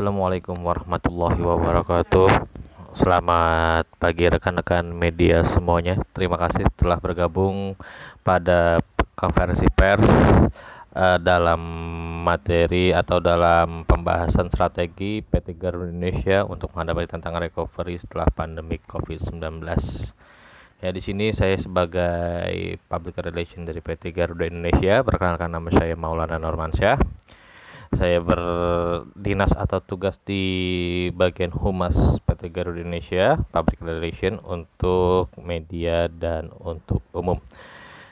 Assalamualaikum warahmatullahi wabarakatuh. Selamat pagi rekan-rekan media semuanya. Terima kasih telah bergabung pada konferensi pers uh, dalam materi atau dalam pembahasan strategi PT Garuda Indonesia untuk menghadapi tantangan recovery setelah pandemi COVID-19. Ya di sini saya sebagai public relation dari PT Garuda Indonesia perkenalkan nama saya Maulana Normansyah saya berdinas atau tugas di bagian humas PT Garuda Indonesia Public Relation untuk media dan untuk umum.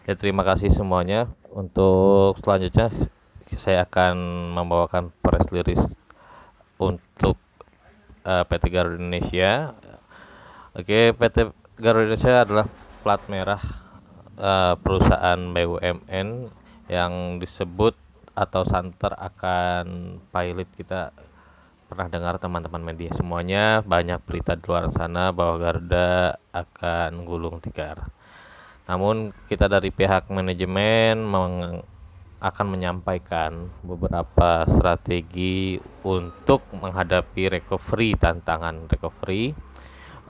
Ya terima kasih semuanya. Untuk selanjutnya saya akan membawakan press release untuk uh, eh, PT Garuda Indonesia. Oke PT Garuda Indonesia adalah plat merah uh, perusahaan BUMN yang disebut atau santer akan pilot kita pernah dengar teman-teman media semuanya banyak berita di luar sana bahwa Garuda akan gulung tikar. Namun kita dari pihak manajemen meng akan menyampaikan beberapa strategi untuk menghadapi recovery tantangan recovery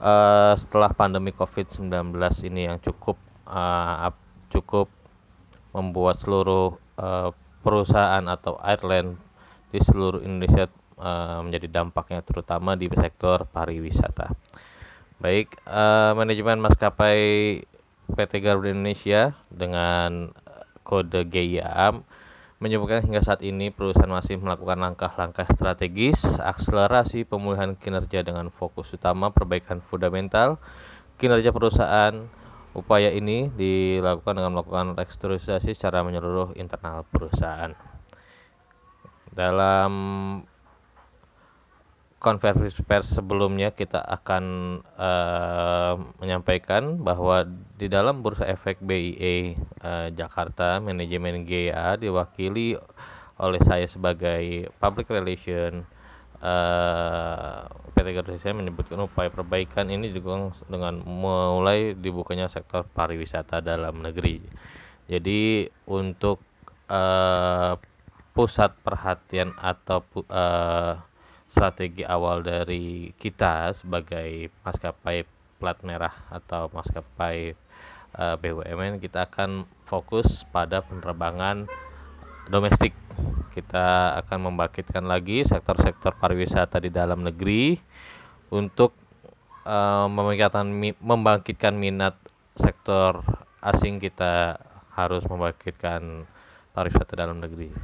uh, setelah pandemi COVID-19 ini yang cukup uh, cukup membuat seluruh uh, perusahaan atau airline di seluruh Indonesia uh, menjadi dampaknya terutama di sektor pariwisata. Baik, uh, manajemen maskapai PT Garuda Indonesia dengan kode GIA menyebutkan hingga saat ini perusahaan masih melakukan langkah-langkah strategis akselerasi pemulihan kinerja dengan fokus utama perbaikan fundamental kinerja perusahaan Upaya ini dilakukan dengan melakukan restrukturisasi secara menyeluruh internal perusahaan. Dalam konferensi pers sebelumnya kita akan uh, menyampaikan bahwa di dalam Bursa Efek BIE uh, Jakarta manajemen GA diwakili oleh saya sebagai public relation uh, PT Garuda Indonesia menyebutkan upaya perbaikan ini juga dengan mulai dibukanya sektor pariwisata dalam negeri. Jadi untuk uh, pusat perhatian atau uh, strategi awal dari kita sebagai maskapai plat merah atau maskapai BUMN kita akan fokus pada penerbangan domestik kita akan membangkitkan lagi sektor-sektor pariwisata di dalam negeri untuk uh, membangkitkan minat sektor asing kita harus membangkitkan pariwisata dalam negeri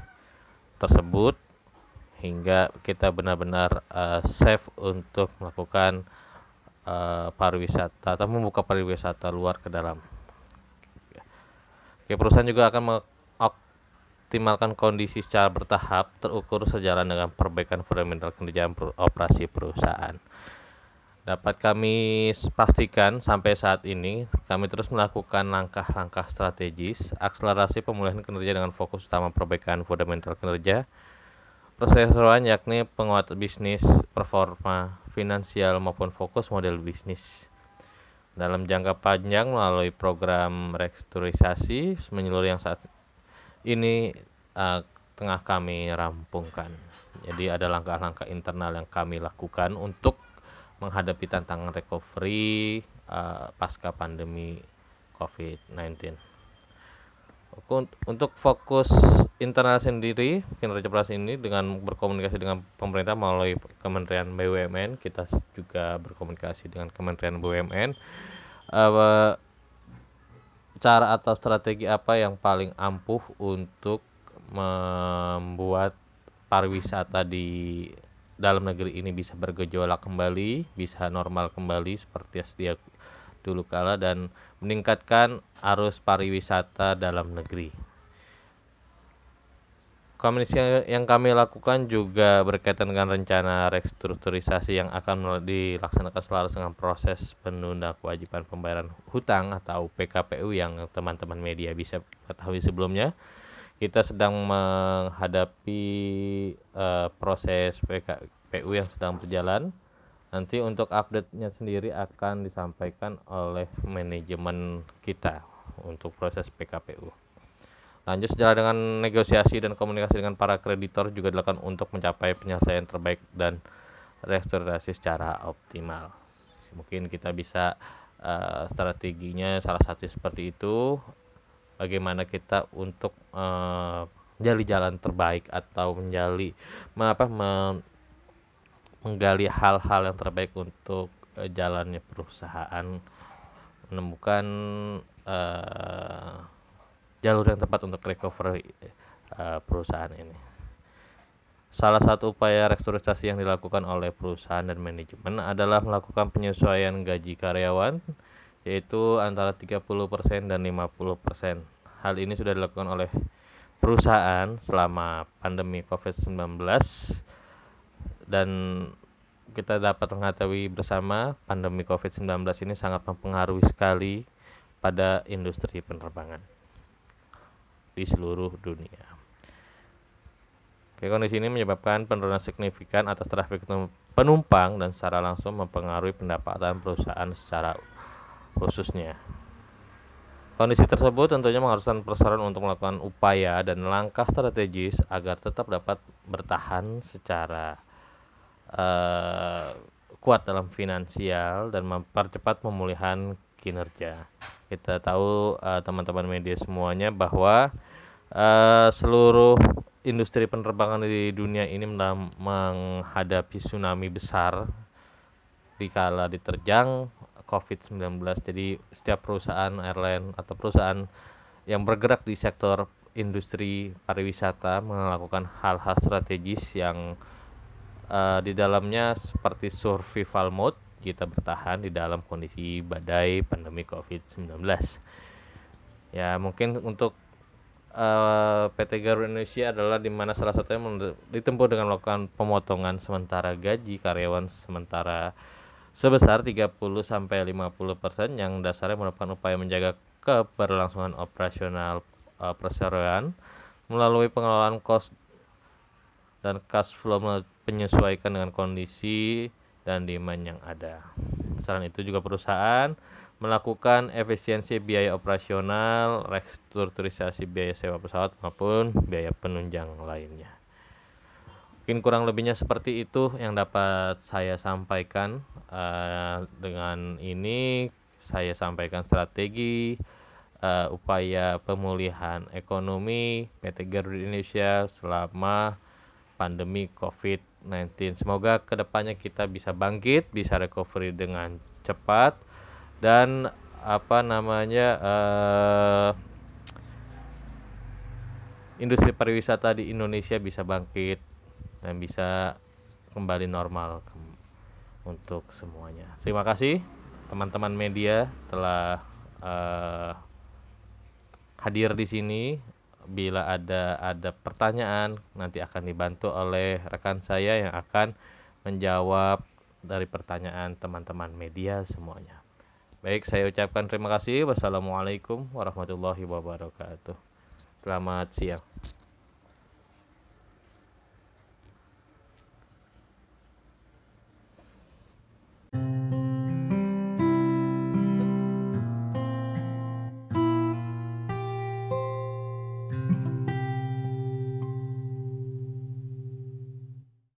tersebut hingga kita benar-benar uh, safe untuk melakukan uh, pariwisata atau membuka pariwisata luar ke dalam. Oke, perusahaan juga akan mengoptimalkan kondisi secara bertahap terukur sejalan dengan perbaikan fundamental kerjaan operasi perusahaan. Dapat kami pastikan sampai saat ini kami terus melakukan langkah-langkah strategis akselerasi pemulihan kinerja dengan fokus utama perbaikan fundamental kinerja persesuaian yakni penguatan bisnis, performa, finansial maupun fokus model bisnis. Dalam jangka panjang melalui program restrukturisasi menyeluruh yang saat ini uh, tengah kami rampungkan. Jadi ada langkah-langkah internal yang kami lakukan untuk menghadapi tantangan recovery uh, pasca pandemi COVID-19. Untuk fokus internal sendiri, kinerja perusahaan ini dengan berkomunikasi dengan pemerintah melalui Kementerian BUMN, kita juga berkomunikasi dengan Kementerian BUMN. Uh, cara atau strategi apa yang paling ampuh untuk membuat pariwisata di dalam negeri ini bisa bergejolak kembali, bisa normal kembali seperti sedia dulu kala dan meningkatkan arus pariwisata dalam negeri. Komunikasi yang kami lakukan juga berkaitan dengan rencana restrukturisasi yang akan dilaksanakan selaras dengan proses penunda kewajiban pembayaran hutang atau PKPU yang teman-teman media bisa ketahui sebelumnya. Kita sedang menghadapi uh, proses PKPU yang sedang berjalan. Nanti untuk update-nya sendiri akan disampaikan oleh manajemen kita untuk proses PKPU. Lanjut sejalan dengan negosiasi dan komunikasi dengan para kreditor juga dilakukan untuk mencapai penyelesaian terbaik dan restorasi secara optimal. Mungkin kita bisa uh, strateginya salah satu seperti itu. Bagaimana kita untuk uh, menjali jalan terbaik atau menjali apa menggali hal-hal yang terbaik untuk uh, jalannya perusahaan menemukan uh, jalur yang tepat untuk recovery uh, perusahaan ini. Salah satu upaya restrukturisasi yang dilakukan oleh perusahaan dan manajemen adalah melakukan penyesuaian gaji karyawan yaitu antara 30% dan 50%. Hal ini sudah dilakukan oleh perusahaan selama pandemi Covid-19 dan kita dapat mengetahui bersama pandemi Covid-19 ini sangat mempengaruhi sekali pada industri penerbangan di seluruh dunia. Oke, kondisi ini menyebabkan penurunan signifikan atas trafik penumpang dan secara langsung mempengaruhi pendapatan perusahaan secara khususnya. Kondisi tersebut tentunya mengharuskan perusahaan untuk melakukan upaya dan langkah strategis agar tetap dapat bertahan secara uh, kuat dalam finansial dan mempercepat pemulihan kinerja. Kita tahu eh, teman-teman uh, media semuanya bahwa uh, seluruh industri penerbangan di dunia ini menghadapi tsunami besar dikala diterjang COVID-19. Jadi setiap perusahaan airline atau perusahaan yang bergerak di sektor industri pariwisata melakukan hal-hal strategis yang uh, di dalamnya seperti survival mode kita bertahan di dalam kondisi badai pandemi COVID-19. Ya, mungkin untuk uh, eh, PT Garuda Indonesia adalah di mana salah satunya ditempuh dengan melakukan pemotongan sementara gaji karyawan sementara sebesar 30 sampai 50% yang dasarnya merupakan upaya menjaga keberlangsungan operasional uh, perseroan melalui pengelolaan cost dan cash flow penyesuaikan dengan kondisi dan demand yang ada. Selain itu juga perusahaan melakukan efisiensi biaya operasional, restrukturisasi biaya sewa pesawat maupun biaya penunjang lainnya. Mungkin kurang lebihnya seperti itu yang dapat saya sampaikan. Uh, dengan ini saya sampaikan strategi uh, upaya pemulihan ekonomi PT Garuda Indonesia selama pandemi COVID-19 19. Semoga ke depannya kita bisa bangkit, bisa recovery dengan cepat dan apa namanya uh, industri pariwisata di Indonesia bisa bangkit dan bisa kembali normal ke untuk semuanya. Terima kasih teman-teman media telah uh, hadir di sini bila ada ada pertanyaan nanti akan dibantu oleh rekan saya yang akan menjawab dari pertanyaan teman-teman media semuanya. Baik, saya ucapkan terima kasih. Wassalamualaikum warahmatullahi wabarakatuh. Selamat siang.